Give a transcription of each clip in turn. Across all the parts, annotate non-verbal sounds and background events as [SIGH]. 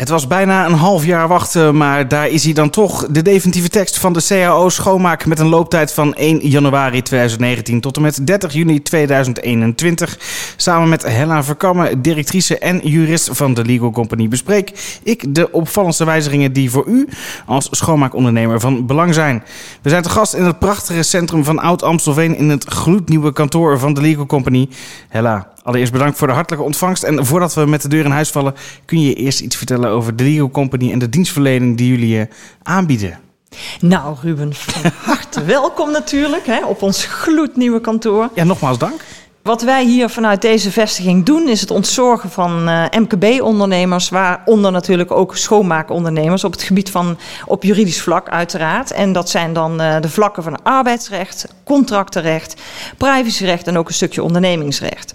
Het was bijna een half jaar wachten, maar daar is hij dan toch. De definitieve tekst van de CAO schoonmaak met een looptijd van 1 januari 2019 tot en met 30 juni 2021. Samen met Hella Verkammen, directrice en jurist van de Legal Company, bespreek ik de opvallendste wijzigingen die voor u als schoonmaakondernemer van belang zijn. We zijn te gast in het prachtige centrum van Oud-Amstelveen in het gloednieuwe kantoor van de Legal Company. Hella, Allereerst bedankt voor de hartelijke ontvangst. En voordat we met de deur in huis vallen, kun je eerst iets vertellen over de Legal Company en de dienstverlening die jullie uh, aanbieden. Nou, Ruben, van [LAUGHS] harte welkom natuurlijk hè, op ons gloednieuwe kantoor. Ja, nogmaals dank. Wat wij hier vanuit deze vestiging doen, is het ontzorgen van uh, MKB-ondernemers, waaronder natuurlijk ook schoonmaakondernemers op het gebied van op juridisch vlak, uiteraard. En dat zijn dan uh, de vlakken van arbeidsrecht, contractenrecht, privacyrecht en ook een stukje ondernemingsrecht.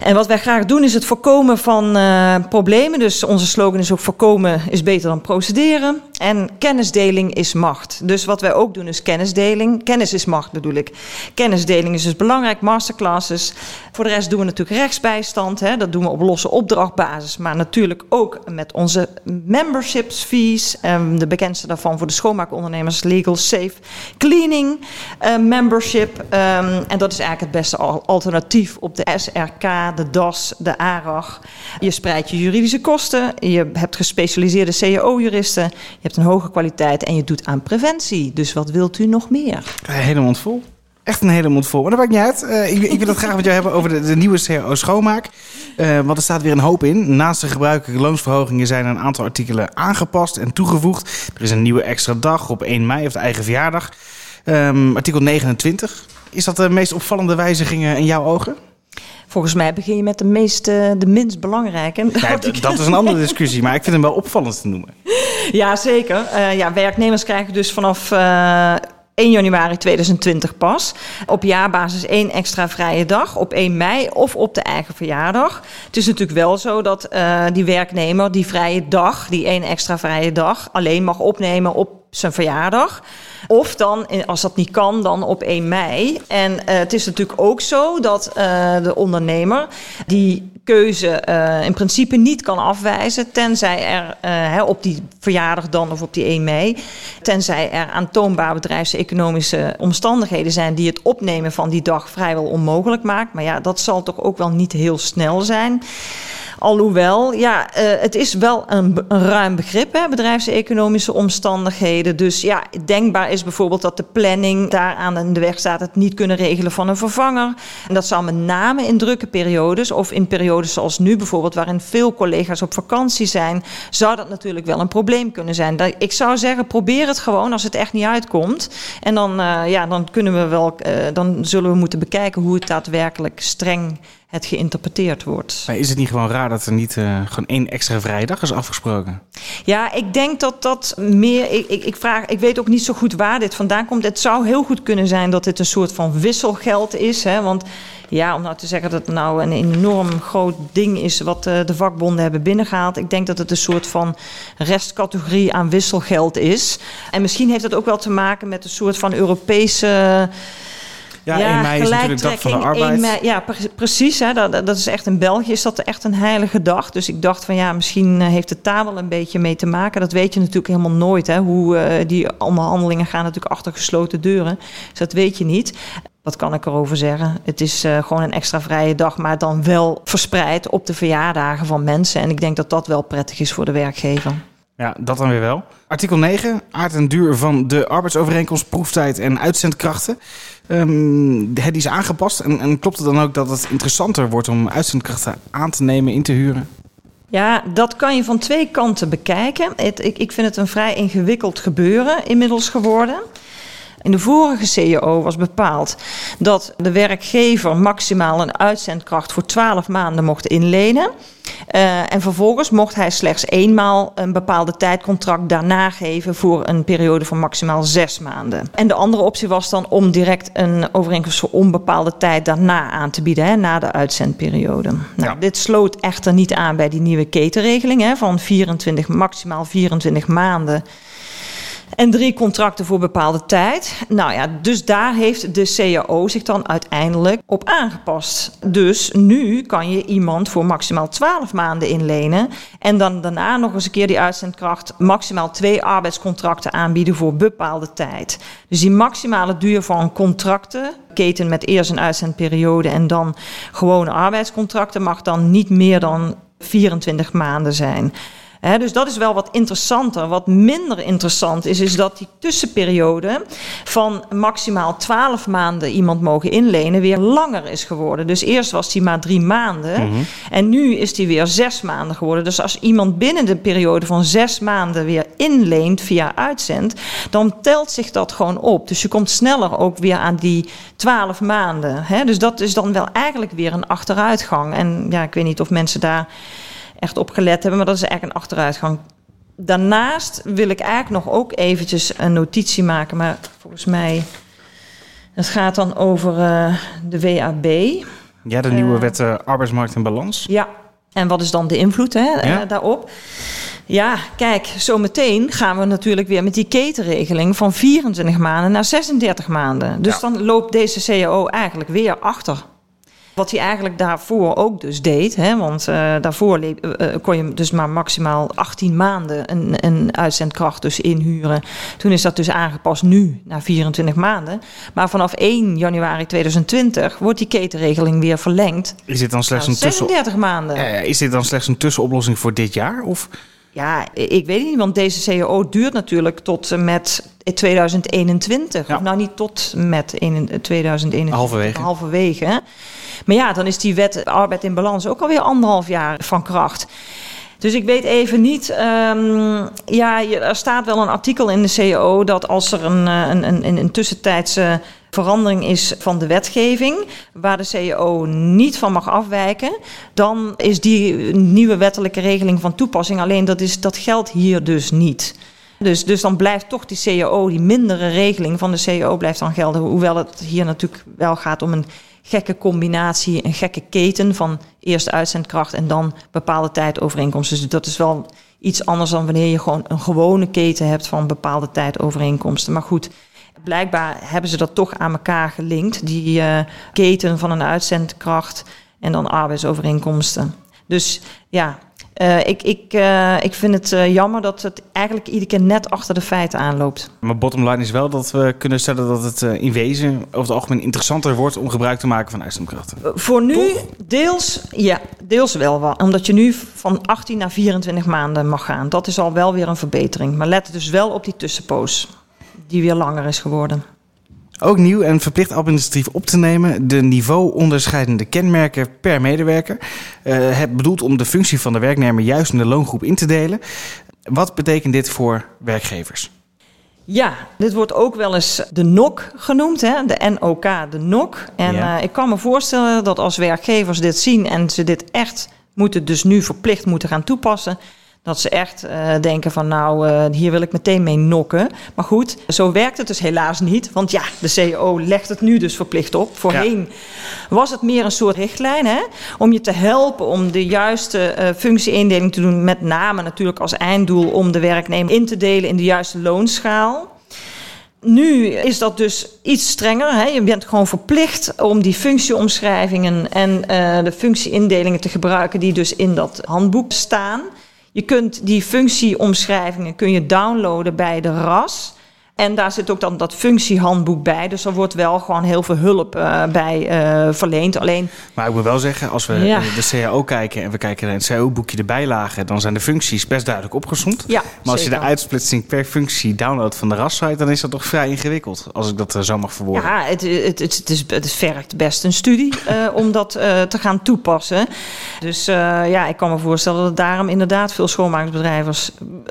En wat wij graag doen is het voorkomen van uh, problemen. Dus onze slogan is ook voorkomen is beter dan procederen. En kennisdeling is macht. Dus wat wij ook doen is kennisdeling. Kennis is macht bedoel ik. Kennisdeling is dus belangrijk, masterclasses. Voor de rest doen we natuurlijk rechtsbijstand. Hè. Dat doen we op losse opdrachtbasis. Maar natuurlijk ook met onze memberships fees. Um, de bekendste daarvan voor de schoonmaakondernemers Legal Safe Cleaning uh, membership. Um, en dat is eigenlijk het beste alternatief op de SRK de DAS, de ARAG. Je spreidt je juridische kosten, je hebt gespecialiseerde CAO-juristen, je hebt een hoge kwaliteit en je doet aan preventie. Dus wat wilt u nog meer? Hele mond vol. Echt een hele mond vol. Maar dat maakt niet uit. Uh, ik, wil het graag met jou hebben over de, de nieuwe CAO schoonmaak. Uh, want er staat weer een hoop in. Naast de gebruikelijke loonsverhogingen zijn er een aantal artikelen aangepast en toegevoegd. Er is een nieuwe extra dag op 1 mei, of de eigen verjaardag. Um, artikel 29. Is dat de meest opvallende wijzigingen in jouw ogen? Volgens mij begin je met de, meest, de minst belangrijke. Ja, dat is een andere discussie, maar ik vind hem wel opvallend te noemen. Ja, zeker. Uh, ja, werknemers krijgen dus vanaf uh, 1 januari 2020 pas. Op jaarbasis één extra vrije dag op 1 mei of op de eigen verjaardag. Het is natuurlijk wel zo dat uh, die werknemer die vrije dag, die één extra vrije dag, alleen mag opnemen op zijn verjaardag. Of dan, als dat niet kan, dan op 1 mei. En uh, het is natuurlijk ook zo dat uh, de ondernemer die keuze uh, in principe niet kan afwijzen, tenzij er hè, op die verjaardag dan of op die 1 mei, tenzij er aantoonbaar bedrijfseconomische omstandigheden zijn die het opnemen van die dag vrijwel onmogelijk maakt. Maar ja, dat zal toch ook wel niet heel snel zijn. Alhoewel, ja, uh, het is wel een, ruim begrip, hè, bedrijfseconomische omstandigheden. Dus ja, denkbaar is bijvoorbeeld dat de planning daar aan de weg staat het niet kunnen regelen van een vervanger. En dat zal met name in drukke periodes of in periodes zoals nu bijvoorbeeld, waarin veel collega's op vakantie zijn, zou dat natuurlijk wel een probleem kunnen zijn. Ik zou zeggen, probeer het gewoon als het echt niet uitkomt. En dan, uh, ja, dan kunnen we wel, uh, dan zullen we moeten bekijken hoe het daadwerkelijk streng het geïnterpreteerd wordt. Maar is het niet gewoon raar dat er niet uh, gewoon één extra vrije dag is afgesproken? Ja, ik denk dat dat meer. Ik, ik, ik, vraag, ik weet ook niet zo goed waar dit vandaan komt. Het zou heel goed kunnen zijn dat dit een soort van wisselgeld is. Hè? Want ja, om nou te zeggen dat het nou een enorm groot ding is wat uh, de vakbonden hebben binnengehaald. Ik denk dat het een soort van restcategorie aan wisselgeld is. En misschien heeft het ook wel te maken met een soort van Europese. Ja, ja 1 mei is natuurlijk dag van de arbeid. Mei, ja, precies. Hè, dat, dat is echt in België is dat echt een heilige dag. Dus ik dacht van ja, misschien heeft het daar wel een beetje mee te maken. Dat weet je natuurlijk helemaal nooit. Hè, hoe uh, die onderhandelingen gaan natuurlijk achter gesloten deuren. Dus dat weet je niet. Wat kan ik erover zeggen? Het is uh, gewoon een extra vrije dag, maar dan wel verspreid op de verjaardagen van mensen. En ik denk dat dat wel prettig is voor de werkgever. Ja, dat dan weer wel. Artikel 9, aard en duur van de arbeidsovereenkomst, proeftijd en uitzendkrachten. Um, die is aangepast. En, en klopt het dan ook dat het interessanter wordt om uitzendkrachten aan te nemen, in te huren? Ja, dat kan je van twee kanten bekijken. Het, ik, ik vind het een vrij ingewikkeld gebeuren inmiddels geworden. In de vorige CEO was bepaald dat de werkgever maximaal een uitzendkracht voor 12 maanden mocht inlenen. Uh, en vervolgens mocht hij slechts eenmaal een bepaalde tijdcontract daarna geven voor een periode van maximaal zes maanden. En de andere optie was dan om direct een overeenkomst voor onbepaalde tijd daarna aan te bieden, hè, na de uitzendperiode. Nou, ja. Dit sloot echter niet aan bij die nieuwe ketenregeling hè, van 24, maximaal 24 maanden En drie contracten voor bepaalde tijd. Nou ja, dus daar heeft de CAO zich dan uiteindelijk op aangepast. Dus nu kan je iemand voor maximaal 12 maanden inlenen. En dan daarna nog eens een keer die uitzendkracht maximaal twee arbeidscontracten aanbieden voor bepaalde tijd. Dus die maximale duur van contracten, keten met eerst een uitzendperiode en dan gewone arbeidscontracten, mag dan niet meer dan 24 maanden zijn dus dat is wel wat interessanter. Wat minder interessant is, is dat die tussenperiode van maximaal 12 maanden iemand mogen inlenen weer langer is geworden. Dus eerst was die maar drie maanden mhm. en nu is die weer zes maanden geworden. Dus als iemand binnen de periode van zes maanden weer inleent via uitzend, dan telt zich dat gewoon op. Dus je komt sneller ook weer aan die 12 maanden. Dus dat is dan wel eigenlijk weer een achteruitgang. En ja, ik weet niet of mensen daar echt op gelet hebben. Maar dat is eigenlijk een achteruitgang. Daarnaast wil ik eigenlijk nog ook eventjes een notitie maken. Maar volgens mij, het gaat dan over uh, de WAB. Ja, de nieuwe uh, wet uh, arbeidsmarkt en balans. Ja, en wat is dan de invloed hè, ja. daarop? Ja, kijk, zometeen gaan we natuurlijk weer met die ketenregeling van 24 maanden naar 36 maanden. Dus dan loopt deze CAO eigenlijk weer achter. Wat hij eigenlijk daarvoor ook dus deed. Hè, want uh, daarvoor uh, kon je dus maar maximaal 18 maanden een, een uitzendkracht dus inhuren. Toen is dat dus aangepast nu naar 24 maanden. Maar vanaf 1 januari 2020 wordt die ketenregeling weer verlengd. Is dit dan slechts een 36 tussen... maanden. Ja, is dit dan slechts een tussenoplossing voor dit jaar? Of... Ja, ik weet het niet, want deze CAO duurt natuurlijk tot met 2021. Ja. Of nou niet tot met 2021. Halverwege. Halverwege. Maar ja, dan is die wet arbeid in balans ook alweer anderhalf jaar van kracht. Dus ik weet even niet. Um, ja, er staat wel een artikel in de CAO dat als er een, eh, een, een, een tussentijdse verandering is van de wetgeving, waar de CAO niet van mag afwijken, dan is die nieuwe wettelijke regeling van toepassing. Alleen dat, is, dat geldt hier dus niet. Dus, dus dan blijft toch die CAO, die mindere regeling van de CAO, blijft dan gelden. Hoewel het hier natuurlijk wel gaat om een gekke combinatie, een gekke keten van eerst uitzendkracht en dan bepaalde tijdovereenkomsten. Dus dat is wel iets anders dan wanneer je gewoon een gewone keten hebt van bepaalde tijdovereenkomsten. Maar goed, blijkbaar hebben ze dat toch aan elkaar gelinkt, die uh, keten van een uitzendkracht en dan arbeidsovereenkomsten. Dus ja, uh, ik, ik, uh, ik vind het uh, jammer dat het eigenlijk iedere keer net achter de feiten aanloopt. Maar bottom line is wel dat we kunnen stellen dat het in wezen over het algemeen interessanter wordt om gebruik te maken van uitzendkrachten. Voor nu deels, ja, deels wel. wel. Omdat je nu van 18 naar 24 maanden mag gaan. Dat is al wel weer een verbetering. Maar let dus wel op die tussenpoos, die weer langer is geworden. Ook nieuw en verplicht administratief op te nemen de niveau-onderscheidende kenmerken per medewerker. Uh, het bedoelt om de functie van de werknemer juist in de loongroep in te delen. Wat betekent dit voor werkgevers? Ja, dit wordt ook wel eens de NOC genoemd, hè? de NOK, de NOC. En ja. uh, ik kan me voorstellen dat als werkgevers dit zien en ze dit echt moeten, dus nu verplicht moeten gaan toepassen, dat ze echt uh, denken van nou, uh, hier wil ik meteen mee nokken. Maar goed, zo werkt het dus helaas niet. Want ja, de CEO legt het nu dus verplicht op. Voorheen ja. was het meer een soort richtlijn hè, om je te helpen om de juiste uh, functieindeling te doen. Met name natuurlijk als einddoel om de werknemer in te delen in de juiste loonschaal. Nu is dat dus iets strenger. Hè? Je bent gewoon verplicht om die functieomschrijvingen en uh, de functieindelingen te gebruiken die dus in dat handboek staan. Je kunt die functieomschrijvingen kun je downloaden bij de RAS. En daar zit ook dan dat functiehandboek bij. Dus er wordt wel gewoon heel veel hulp uh, bij uh, verleend. Alleen, maar ik moet wel zeggen, als we ja. de CAO kijken en we kijken naar het CAO-boekje de bijlagen, dan zijn de functies best duidelijk opgezond. Ja, maar als zeker. je de uitsplitsing per functie downloadt van de RAS-site, dan is dat toch vrij ingewikkeld, als ik dat uh, zo mag verwoorden. Ja, het, het, het, het, is, het vergt best een studie [LAUGHS] om dat te gaan toepassen. Dus ja, ik kan me voorstellen dat daarom inderdaad veel schoonmakersbedrijven,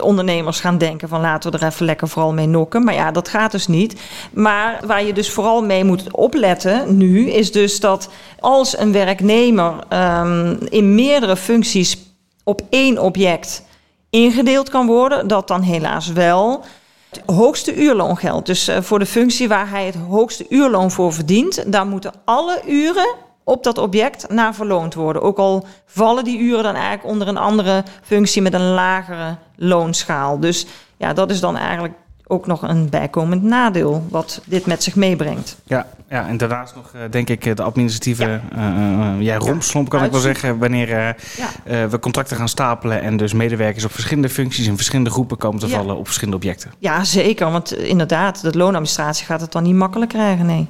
ondernemers gaan denken van laten we er even lekker vooral mee nokken. Maar ja, dat gaat dus niet. Maar waar je dus vooral mee moet opletten nu, is dus dat als een werknemer um, in meerdere functies op één object ingedeeld kan worden, dat dan helaas wel het hoogste uurloon geldt. Dus uh, voor de functie waar hij het hoogste uurloon voor verdient, daar moeten alle uren op dat object naar verloond worden. Ook al vallen die uren dan eigenlijk onder een andere functie met een lagere loonschaal. Dus ja, dat is dan eigenlijk ook nog een bijkomend nadeel wat dit met zich meebrengt. Ja, ja en daarnaast nog, uh, denk ik, de administratieve ja. Uh, ja, rompslomp kan ik wel zeggen. Wanneer ja. we contracten gaan stapelen en dus medewerkers op verschillende functies in verschillende groepen komen te vallen op verschillende objecten. Ja, zeker. Want inderdaad, de loonadministratie gaat het dan niet makkelijk krijgen. Nee,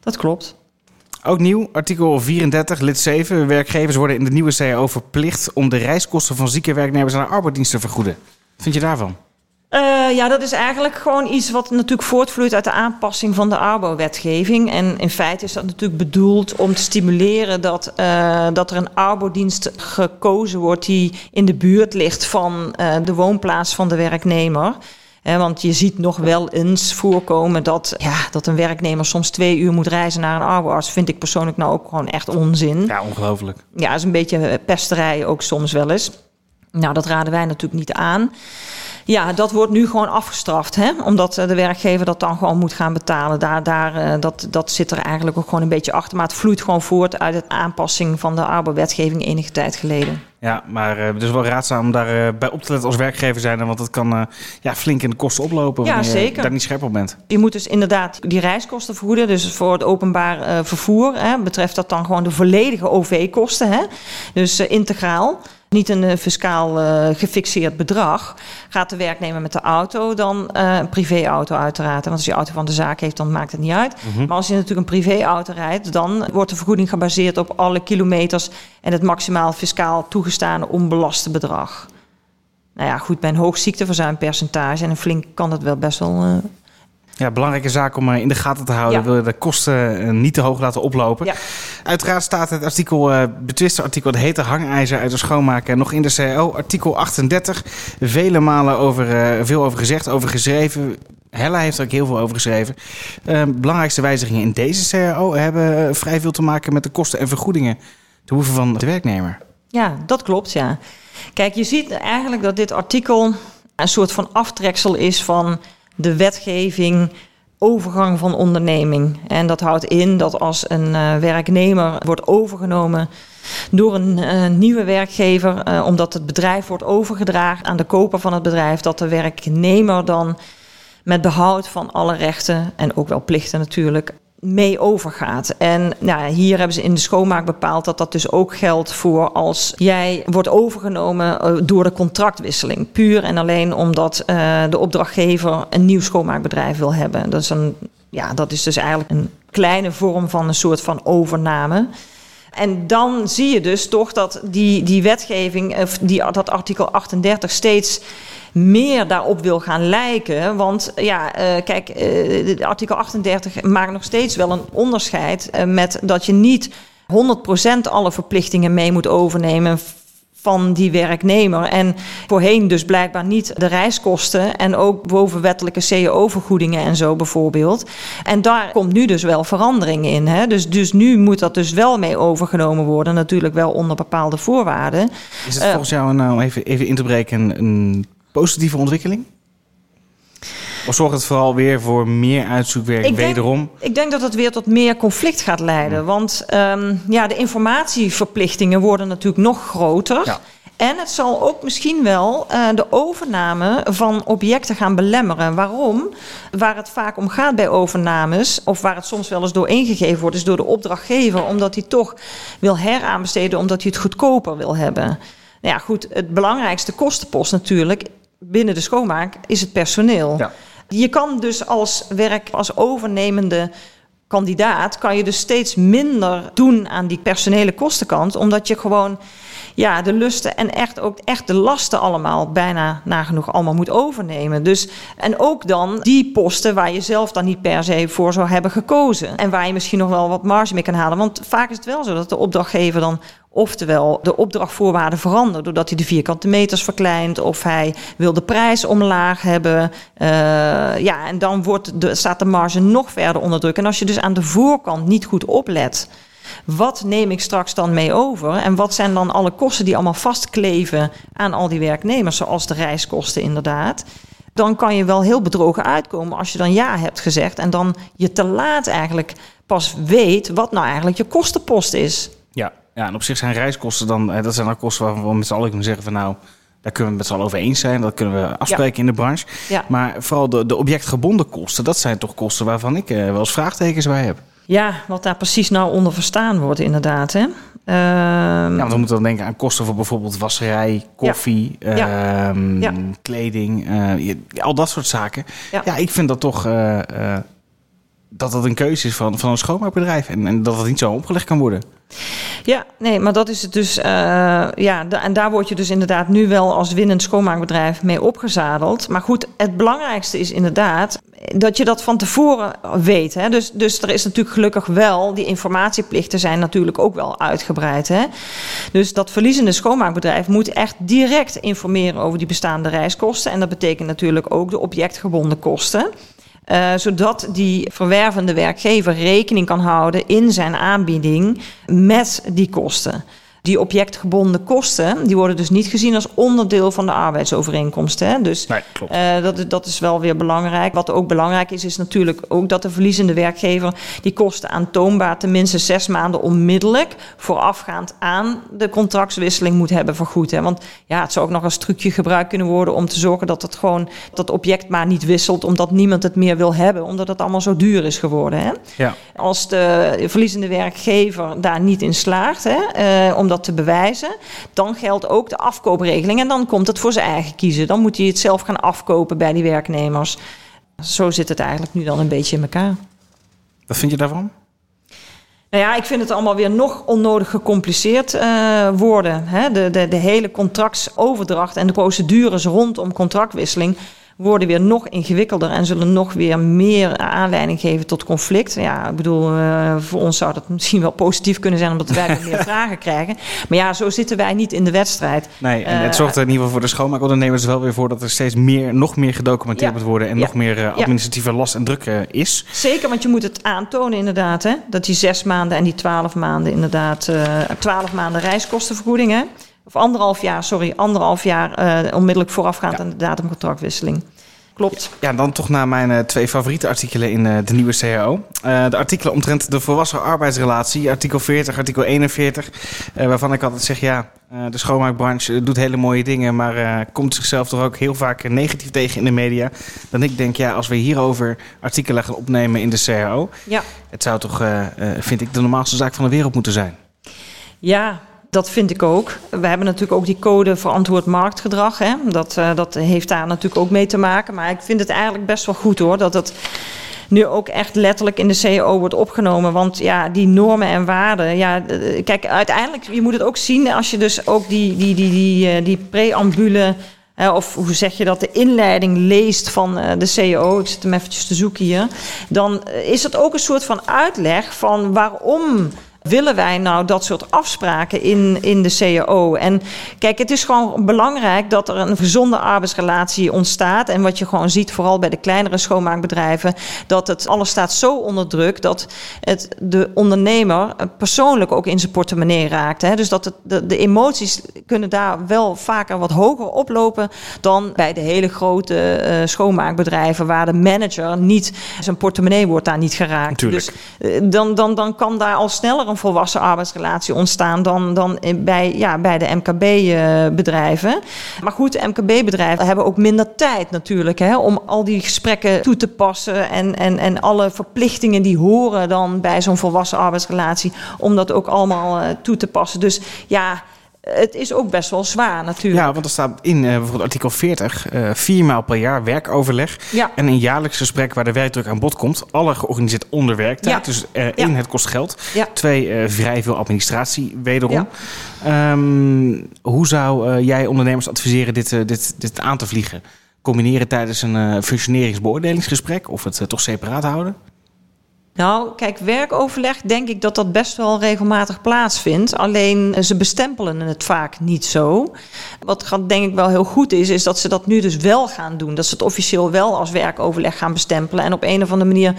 dat klopt. Ook nieuw, artikel 34, lid 7. Werkgevers worden in de nieuwe CAO verplicht om de reiskosten van zieke werknemers aan de arbeidsdienst te vergoeden. Wat vind je daarvan? Uh, ja, dat is eigenlijk gewoon iets wat natuurlijk voortvloeit uit de aanpassing van de Arbo-wetgeving. En in feite is dat natuurlijk bedoeld om te stimuleren dat, uh, dat er een Arbo-dienst gekozen wordt die in de buurt ligt van uh, de woonplaats van de werknemer. want je ziet nog wel eens voorkomen dat, ja, dat een werknemer soms twee uur moet reizen naar een arboarts. Vind ik persoonlijk nou ook gewoon echt onzin. Ja, ongelooflijk. Ja, is een beetje pesterij ook soms wel eens. Nou, dat raden wij natuurlijk niet aan. Ja, dat wordt nu gewoon afgestraft. Hè? Omdat eh, de werkgever dat dan gewoon moet gaan betalen. Daar, daar, eh, dat, dat zit er eigenlijk ook gewoon een beetje achter. Maar het vloeit gewoon voort uit de aanpassing van de arbeidswetgeving enige tijd geleden. Ja, maar uh, het is wel raadzaam om daarbij bij op te letten als werkgever zijn. Want het kan ja, flink in de kosten oplopen ja, wanneer zeker. je daar niet scherp op bent. Je moet dus inderdaad die reiskosten vergoeden. Dus voor het openbaar vervoer hè, betreft dat dan gewoon de volledige OV-kosten. Dus integraal niet een uh, fiscaal uh, gefixeerd bedrag. Gaat de werknemer met de auto, dan uh, een privéauto uiteraard. Want als je auto van de zaak heeft, dan maakt het niet uit. Mm -hmm. Maar als je natuurlijk een privéauto rijdt, dan wordt de vergoeding gebaseerd op alle kilometers en het maximaal fiscaal toegestane onbelaste bedrag. Nou ja, goed, bij een hoog ziekteverzuimpercentage en een flink kan dat wel best wel ja, belangrijke zaak om in de gaten te houden. Ja. Wil je de kosten niet te hoog laten oplopen. Ja. Uiteraard staat het artikel, uh, betwiste artikel, het hete hangijzer uit de schoonmaken, nog in de CAO. Artikel 38, vele malen over, veel over gezegd, over geschreven. Hella heeft er ook heel veel over geschreven. Uh, belangrijkste wijzigingen in deze CAO hebben vrij veel te maken met de kosten en vergoedingen te hoeven van de werknemer. Ja, dat klopt, ja. Kijk, je ziet eigenlijk dat dit artikel een soort van aftreksel is van de wetgeving overgang van onderneming. En dat houdt in dat als een uh, werknemer wordt overgenomen door een uh, nieuwe werkgever, uh, omdat het bedrijf wordt overgedragen aan de koper van het bedrijf, dat de werknemer dan met behoud van alle rechten en ook wel plichten natuurlijk mee overgaat. En nou, hier hebben ze in de schoonmaak bepaald dat dat dus ook geldt voor als jij wordt overgenomen eh, door de contractwisseling. Puur en alleen omdat uh, de opdrachtgever een nieuw schoonmaakbedrijf wil hebben. Dat is, een, ja, dat is dus eigenlijk een kleine vorm van een soort van overname. En dan zie je dus toch dat die, die wetgeving, of die, dat artikel 38 steeds meer daarop wil gaan lijken. Want ja, uh, kijk, uh, artikel 38 maakt nog steeds wel een onderscheid uh, met dat je niet 100% alle verplichtingen mee moet overnemen van die werknemer. En voorheen dus blijkbaar niet de reiskosten en ook bovenwettelijke CEO-vergoedingen en zo bijvoorbeeld. En daar komt nu dus wel verandering in. Hè? Dus, dus nu moet dat dus wel mee overgenomen worden, natuurlijk wel onder bepaalde voorwaarden. Is het volgens jou, nou even, even in te breken, een positieve ontwikkeling? Of zorgt het vooral weer voor meer uitzoekwerk ik wederom? Denk, ik denk dat het weer tot meer conflict gaat leiden. Want um, ja, de informatieverplichtingen worden natuurlijk nog groter. Ja. En het zal ook misschien wel uh, de overname van objecten gaan belemmeren. Waarom? Waar het vaak om gaat bij overnames, of waar het soms wel eens door ingegeven wordt, is door de opdrachtgever, omdat hij toch wil heraanbesteden, omdat hij het goedkoper wil hebben. Nou ja, goed, het belangrijkste kostenpost natuurlijk binnen de schoonmaak is het personeel. Ja. Je kan dus als werk, als overnemende kandidaat, kan je dus steeds minder doen aan die personele kostenkant, omdat je gewoon ja, de lusten en echt ook echt de lasten allemaal bijna nagenoeg allemaal moet overnemen. Dus, en ook dan die posten waar je zelf dan niet per se voor zou hebben gekozen. En waar je misschien nog wel wat marge mee kan halen. Want vaak is het wel zo dat de opdrachtgever dan Oftewel, de opdrachtvoorwaarden veranderen doordat hij de vierkante meters verkleint of hij wil de prijs omlaag hebben. Uh, ja, en dan wordt de, staat de marge nog verder onder druk. En als je dus aan de voorkant niet goed oplet, wat neem ik straks dan mee over? En wat zijn dan alle kosten die allemaal vastkleven aan al die werknemers, zoals de reiskosten inderdaad? Dan kan je wel heel bedrogen uitkomen als je dan ja hebt gezegd en dan je te laat eigenlijk pas weet wat nou eigenlijk je kostenpost is. Ja, ja, en op zich zijn reiskosten dan, dat zijn dan kosten waarvan we met z'n allen kunnen zeggen van nou, Daar kunnen we het met z'n allen over eens zijn. Dat kunnen we afspreken in de branche. Ja. Maar vooral de, de objectgebonden kosten, dat zijn toch kosten waarvan ik eh, wel eens vraagtekens bij heb. Ja, wat daar precies nou onder verstaan wordt, inderdaad. Hè? Ehm, Ja, want we moeten dan denken aan kosten voor bijvoorbeeld wasserij, koffie, Ja. ehm, Ja. kleding, eh, al dat soort zaken. Ja, Ja. ik vind dat toch eh, eh, dat dat een keuze is van, van een schoonmaakbedrijf en, en dat het niet zo opgelegd kan worden. Ja, nee, maar dat is het dus. eh, ja, en daar word je dus inderdaad nu wel als winnend schoonmaakbedrijf mee opgezadeld. Maar goed, het belangrijkste is inderdaad dat je dat van tevoren weet. Hè? Dus, dus er is natuurlijk gelukkig wel, die informatieplichten zijn natuurlijk ook wel uitgebreid. Hè? Dus dat verliezende schoonmaakbedrijf moet echt direct informeren over die bestaande reiskosten. En dat betekent natuurlijk ook de objectgebonden kosten. Eh, zodat die verwervende werkgever rekening kan houden in zijn aanbieding met die kosten. Die objectgebonden kosten, die worden dus niet gezien als onderdeel van de arbeidsovereenkomst. Hè? Dus Nee, klopt. eh, dat, is- dat is wel weer belangrijk. Wat ook belangrijk is, is natuurlijk ook dat de verliezende werkgever die kosten aantoonbaar tenminste zes maanden onmiddellijk voorafgaand aan de contractswisseling moet hebben vergoed. Hè? Want ja, het zou ook nog als trucje gebruikt kunnen worden om te zorgen dat het gewoon dat object maar niet wisselt, omdat niemand het meer wil hebben, omdat het allemaal zo duur is geworden. Hè? Ja. Als de verliezende werkgever daar niet in slaagt hè, eh, om dat te bewijzen, dan geldt ook de afkoopregeling en dan komt het voor zijn eigen kiezen. Dan moet hij het zelf gaan afkopen bij die werknemers. Zo zit het eigenlijk nu dan een beetje in elkaar. Wat vind je daarvan? Nou ja, ik vind het allemaal weer nog onnodig gecompliceerd eh, worden. Hè? De, de, de hele contractsoverdracht en de procedures rondom contractwisseling worden weer nog ingewikkelder en zullen nog weer meer aanleiding geven tot conflict. Ja, ik bedoel, eh, voor ons zou dat misschien wel positief kunnen zijn omdat wij meer [LAUGHS] vragen krijgen. Maar ja, zo zitten wij niet in de wedstrijd. Nee, en het Eh, zorgt er in ieder geval voor de schoonmaakondernemers wel weer voor dat er steeds meer, nog meer gedocumenteerd Ja. moet worden en Ja. nog meer eh, administratieve last en druk is. Zeker, want je moet het aantonen inderdaad. Hè? Dat die zes maanden en die twaalf maanden inderdaad... twaalf maanden reiskostenvergoeding, hè? Of anderhalf jaar, sorry, anderhalf jaar eh, onmiddellijk voorafgaand Ja. aan de datumcontractwisseling. Klopt. Ja, dan toch naar mijn eh, twee favoriete artikelen in eh, de nieuwe CAO. De artikelen omtrent de volwassen arbeidsrelatie, artikel 40, artikel 41. eh, waarvan ik altijd zeg, ja, de schoonmaakbranche doet hele mooie dingen... maar komt zichzelf toch ook heel vaak negatief tegen in de media. Dan ik denk, ja, als we hierover artikelen gaan opnemen in de CAO... Ja. het zou toch, vind ik, de normaalste zaak van de wereld moeten zijn. Ja, dat vind ik ook. We hebben natuurlijk ook die code verantwoord marktgedrag. Hè? Dat, eh, dat heeft daar natuurlijk ook mee te maken. Maar ik vind het eigenlijk best wel goed hoor, dat het nu ook echt letterlijk in de CEO wordt opgenomen. Want ja, die normen en waarden. Ja, kijk, uiteindelijk, je moet het ook zien als je dus ook die, die, die, die, eh, die preambule. of hoe zeg je dat, de inleiding leest van eh, de CEO. Ik zit hem eventjes te zoeken hier. Dan is het ook een soort van uitleg van waarom willen wij nou dat soort afspraken in, in de CAO? En kijk, het is gewoon belangrijk dat er een gezonde arbeidsrelatie ontstaat. En wat je gewoon ziet, vooral bij de kleinere schoonmaakbedrijven, dat het alles staat zo onder druk dat het de ondernemer persoonlijk ook in zijn portemonnee raakt. Hè? Dus dat het, de, de emoties kunnen daar wel vaker wat hoger oplopen dan bij de hele grote eh, schoonmaakbedrijven, waar de manager niet, zijn portemonnee wordt daar niet geraakt. Natuurlijk. Dus eh, dan, dan, dan kan daar al sneller een volwassen arbeidsrelatie ontstaan dan, dan bij, ja, bij de MKB-bedrijven. Maar goed, de MKB-bedrijven hebben ook minder tijd natuurlijk hè, om al die gesprekken toe te passen en, en, en alle verplichtingen die horen dan bij zo'n volwassen arbeidsrelatie, om dat ook allemaal eh, toe te passen. Dus ja, het is ook best wel zwaar natuurlijk. Ja, want er staat in eh, bijvoorbeeld artikel 40, eh, vier maal per jaar werkoverleg. Ja. En een jaarlijks gesprek waar de werkdruk aan bod komt. Alle georganiseerd onder werktijd. Ja. Dus eh, Ja. één, het kost geld. Ja. Twee, eh, vrij veel administratie wederom. Ehm, hoe zou eh, jij ondernemers adviseren dit, eh, dit, dit aan te vliegen? Combineren tijdens een eh, functioneringsbeoordelingsgesprek? Of het eh, toch separaat houden? Nou, kijk, werkoverleg denk ik dat dat best wel regelmatig plaatsvindt. Alleen eh, ze bestempelen het vaak niet zo. Wat denk ik wel heel goed is, is dat ze dat nu dus wel gaan doen. Dat ze het officieel wel als werkoverleg gaan bestempelen. En op een of andere manier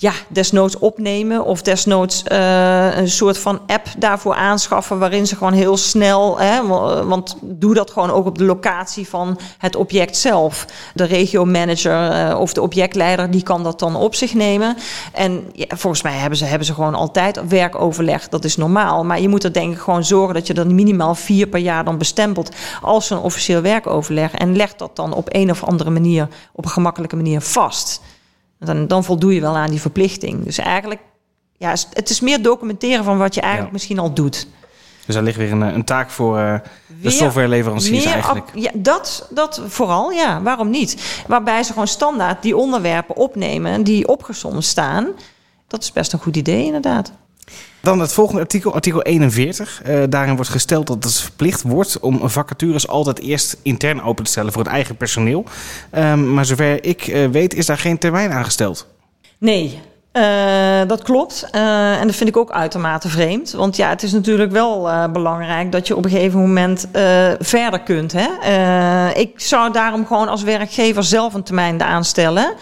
ja, desnoods opnemen of desnoods uh, een soort van app daarvoor aanschaffen waarin ze gewoon heel snel, hè, want doe dat gewoon ook op de locatie van het object zelf. De regiomanager uh, of de objectleider die kan dat dan op zich nemen. En volgens mij hebben ze, hebben ze gewoon altijd werkoverleg, dat is normaal. Maar je moet er denk ik gewoon zorgen dat je er minimaal vier per jaar dan bestempelt als een officieel werkoverleg en leg dat dan op een of andere manier, op een gemakkelijke manier vast. Dan, dan voldoe je wel aan die verplichting. Dus eigenlijk, ja, het is meer documenteren van wat je eigenlijk misschien al doet. Dus daar ligt weer een, een taak voor uh, de softwareleveranciers eigenlijk. Ja, dat, dat vooral, ja. Waarom niet? Waarbij ze gewoon standaard die onderwerpen opnemen die opgezomd staan. Dat is best een goed idee, inderdaad. Dan het volgende artikel, artikel 41. Uh, eh, daarin wordt gesteld dat het verplicht wordt om vacatures altijd eerst intern open te stellen voor het eigen personeel. Um, maar zover ik uh, weet, is daar geen termijn aangesteld. Nee, uh, dat klopt. Uh, en dat vind ik ook uitermate vreemd. Want ja, het is natuurlijk wel uh, belangrijk dat je op een gegeven moment verder kunt. Hè? ik zou daarom gewoon als werkgever zelf een termijn aanstellen.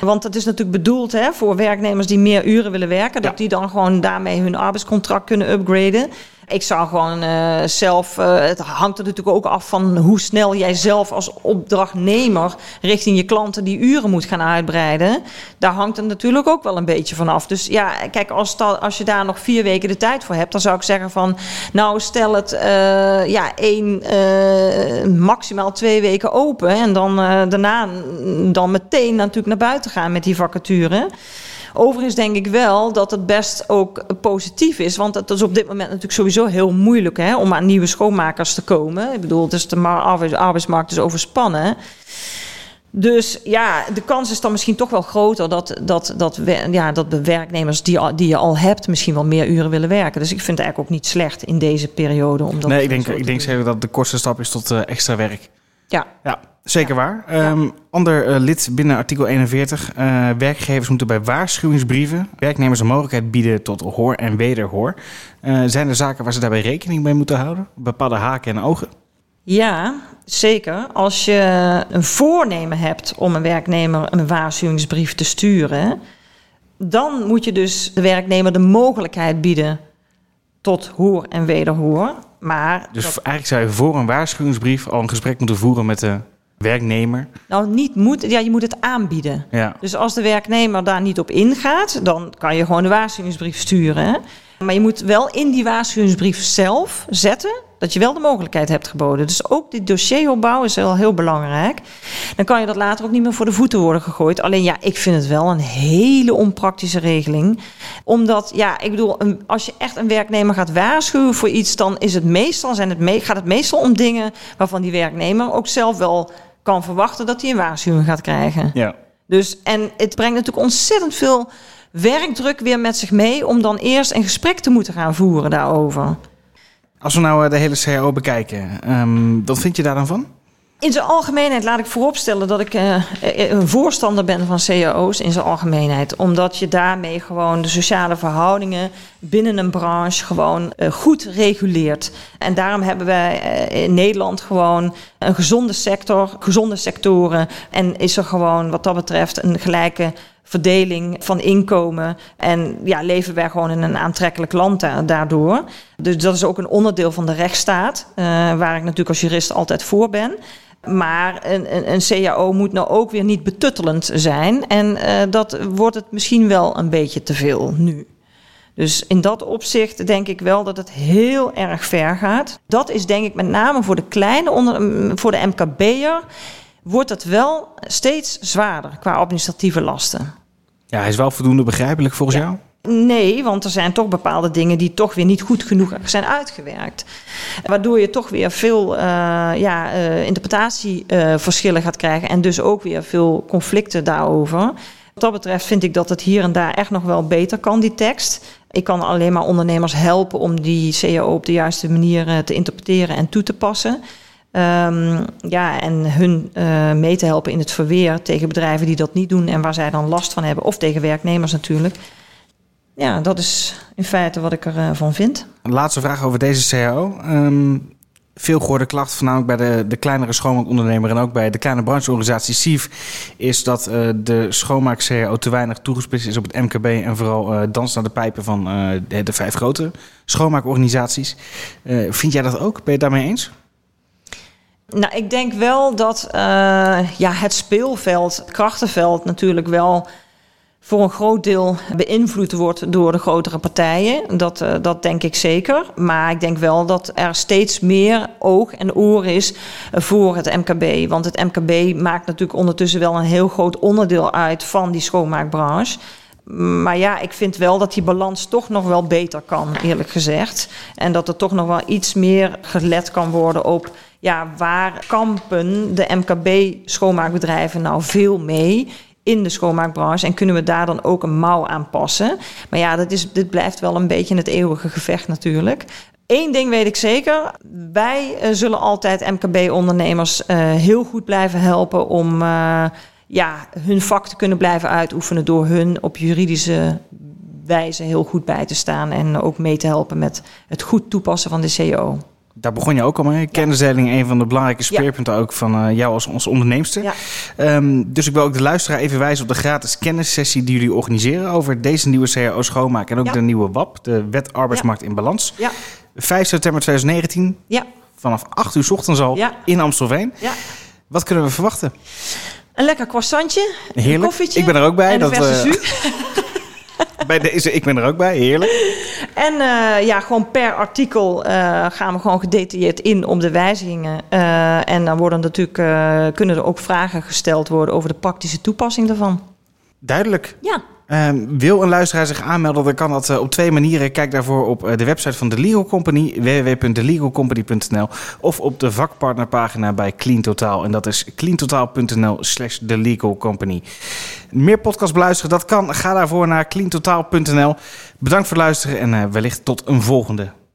Want het is natuurlijk bedoeld hè, voor werknemers die meer uren willen werken. Dat die dan gewoon daarmee hun arbeidscontract kunnen upgraden. Ik zou gewoon uh, zelf, uh, het hangt er natuurlijk ook af van hoe snel jij zelf als opdrachtnemer richting je klanten die uren moet gaan uitbreiden. Daar hangt het natuurlijk ook wel een beetje van af. Dus ja, kijk, als, als je daar nog vier weken de tijd voor hebt, dan zou ik zeggen van, nou stel het uh, ja, één, maximaal twee weken open. En dan daarna dan meteen natuurlijk naar buiten gaan met die vacature. Overigens denk ik wel dat het best ook positief is. Want het is op dit moment natuurlijk sowieso heel moeilijk hè, om aan nieuwe schoonmakers te komen. Ik bedoel, dus de arbeidsmarkt is overspannen. Dus ja, de kans is dan misschien toch wel groter dat, dat, dat, ja, dat de werknemers die, die je al hebt misschien wel meer uren willen werken. Dus ik vind het eigenlijk ook niet slecht in deze periode. Om dat nee, ik denk, ik denk zeker dat de kortste stap is tot uh, extra werk. Ja. ja zeker waar. Um, ander uh, lid binnen artikel 41. Uh, werkgevers moeten bij waarschuwingsbrieven werknemers een mogelijkheid bieden tot hoor en wederhoor. Uh, zijn er zaken waar ze daarbij rekening mee moeten houden? Bepaalde haken en ogen? Ja, zeker. Als je een voornemen hebt om een werknemer een waarschuwingsbrief te sturen, dan moet je dus de werknemer de mogelijkheid bieden tot hoor en wederhoor. Maar dus eigenlijk zou je voor een waarschuwingsbrief al een gesprek moeten voeren met de werknemer? Nou, niet moet. Ja, je moet het aanbieden. Ja. Dus als de werknemer daar niet op ingaat, dan kan je gewoon de waarschuwingsbrief sturen. Maar je moet wel in die waarschuwingsbrief zelf zetten dat je wel de mogelijkheid hebt geboden. Dus ook dit dossieropbouw is wel heel belangrijk. Dan kan je dat later ook niet meer voor de voeten worden gegooid. Alleen ja, ik vind het wel een hele onpraktische regeling. Omdat, ja, ik bedoel, als je echt een werknemer gaat waarschuwen voor iets, dan is het meestal, zijn het me gaat het meestal om dingen waarvan die werknemer ook zelf wel kan verwachten dat hij een waarschuwing gaat krijgen. Ja. Dus, en het brengt natuurlijk ontzettend veel werkdruk weer met zich mee om dan eerst een gesprek te moeten gaan voeren daarover. Als we nou eh, de hele CAO bekijken, um, wat vind je daar dan van? In zijn algemeenheid laat ik vooropstellen dat ik uh, een voorstander ben van cao's in zijn algemeenheid. Omdat je daarmee gewoon de sociale verhoudingen binnen een branche gewoon uh, goed reguleert. En daarom hebben wij uh, in Nederland gewoon een gezonde sector, gezonde sectoren. En is er gewoon wat dat betreft een gelijke verdeling van inkomen. En ja, leven wij gewoon in een aantrekkelijk land daardoor. Dus dat is ook een onderdeel van de rechtsstaat, uh, waar ik natuurlijk als jurist altijd voor ben. Maar een, een, een, CAO moet nou ook weer niet betuttelend zijn. En uh, dat wordt het misschien wel een beetje te veel nu. Dus in dat opzicht denk ik wel dat het heel erg ver gaat. Dat is denk ik met name voor de kleine, onder, voor de MKB'er wordt het wel steeds zwaarder qua administratieve lasten. Ja, hij is wel voldoende begrijpelijk volgens jou? Nee, want er zijn toch bepaalde dingen die toch weer niet goed genoeg zijn uitgewerkt. Waardoor je toch weer veel uh, ja, uh, interpretatieverschillen gaat krijgen en dus ook weer veel conflicten daarover. Wat dat betreft vind ik dat het hier en daar echt nog wel beter kan, die tekst. Ik kan alleen maar ondernemers helpen om die CAO op de juiste manier eh, te interpreteren en toe te passen. Um, ja, en hun uh, mee te helpen in het verweer tegen bedrijven die dat niet doen en waar zij dan last van hebben, of tegen werknemers natuurlijk. Ja, dat is in feite wat ik ervan uh, vind. Een laatste vraag over deze CAO. Um, veel gehoorde klacht, voornamelijk bij de, de kleinere schoonmaakondernemer en ook bij de kleine brancheorganisatie SIEF, is dat uh, de schoonmaak-CAO te weinig toegespitst is op het MKB en vooral dans naar de pijpen van de, de, vijf grote schoonmaakorganisaties. vind jij dat ook? Ben je het daarmee eens? Nou, ik denk wel dat ja, het speelveld, het krachtenveld natuurlijk wel voor een groot deel beïnvloed wordt door de grotere partijen. Dat, uh, dat denk ik zeker. Maar ik denk wel dat er steeds meer oog en oor is voor het MKB. Want het MKB maakt natuurlijk ondertussen wel een heel groot onderdeel uit van die schoonmaakbranche. Maar ja, ik vind wel dat die balans toch nog wel beter kan, eerlijk gezegd. En dat er toch nog wel iets meer gelet kan worden op ja, waar kampen de MKB-schoonmaakbedrijven nou veel mee in de schoonmaakbranche en kunnen we daar dan ook een mouw aan passen. Maar ja, dat is, dit blijft wel een beetje het eeuwige gevecht natuurlijk. Eén ding weet ik zeker. Wij uh, zullen altijd MKB-ondernemers uh, heel goed blijven helpen om uh, ja, hun vak te kunnen blijven uitoefenen door hun op juridische wijze heel goed bij te staan en ook mee te helpen met het goed toepassen van de CO daar begon je ook al mee. Kennisdeling, een van de belangrijke speerpunten ook van uh, jou als, als onderneemster. Ja. Um, dus ik wil ook de luisteraar even wijzen op de gratis kennissessie die jullie organiseren over deze nieuwe CAO schoonmaak en ook de nieuwe WAP, de Wet Arbeidsmarkt in Balans. Ja. 5 september 2019. Ja. Vanaf 8 uur ochtends al in Amstelveen. Ja. Wat kunnen we verwachten? Een lekker croissantje, Heerlijk. een koffietje. Ik ben er ook bij. En dat, uh, [LAUGHS] bij deze, ik ben er ook bij, heerlijk. En uh, ja, gewoon per artikel uh, gaan we gewoon gedetailleerd in om de wijzigingen. Uh, en dan worden natuurlijk, kunnen er ook vragen gesteld worden over de praktische toepassing daarvan. Duidelijk. Ja. Um, wil een luisteraar zich aanmelden, dan kan dat uh, op twee manieren. Kijk daarvoor op uh, de website van de Legal Company, www.thelegalcompany.nl of op de vakpartnerpagina bij Clean Totaal. En dat is cleantotaal.nl slash The Legal Company. Meer podcast beluisteren, dat kan. Ga daarvoor naar cleantotaal.nl. Bedankt voor het luisteren en uh, wellicht tot een volgende.